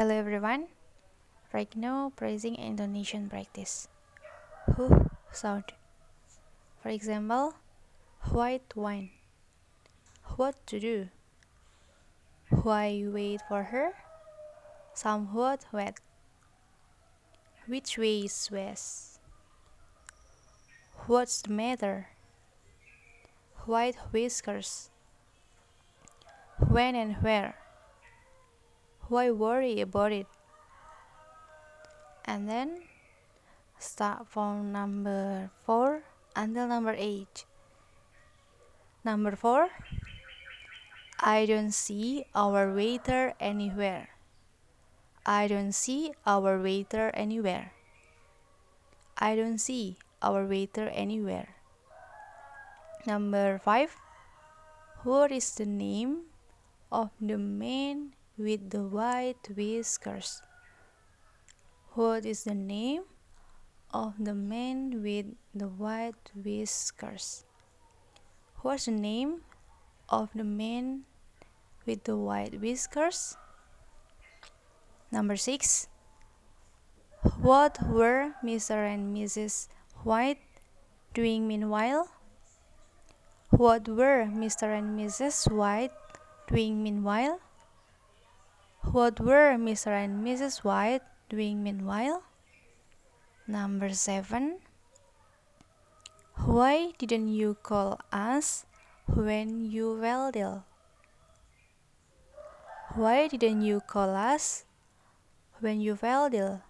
Hello everyone. Right now, praising Indonesian practice. Who sound. For example, white wine. What to do? Why wait for her? Somewhat wet. Which way is west? What's the matter? White whiskers. When and where? Why worry about it? And then start from number 4 until number 8. Number 4 I don't see our waiter anywhere. I don't see our waiter anywhere. I don't see our waiter anywhere. Number 5 What is the name of the man with the white whiskers. What is the name of the man with the white whiskers? What's the name of the man with the white whiskers? Number six. What were Mr. and Mrs. White doing meanwhile? What were Mr. and Mrs. White doing meanwhile? What were Mr. and Mrs. White doing meanwhile? Number seven. Why didn't you call us when you fell ill? Why didn't you call us when you fell ill?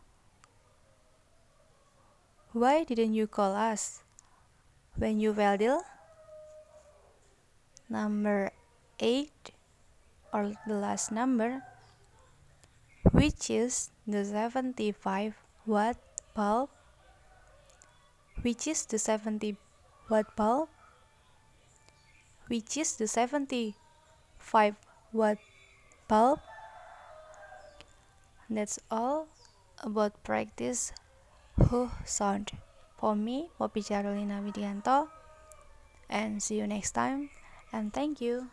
Why didn't you call us when you fell ill? Number eight, or the last number which is the 75 watt bulb? Which is the 70 watt bulb? Which is the 75 watt bulb? That's all about practice. Who sound. For me Poppy Carolina Widianto and see you next time. And thank you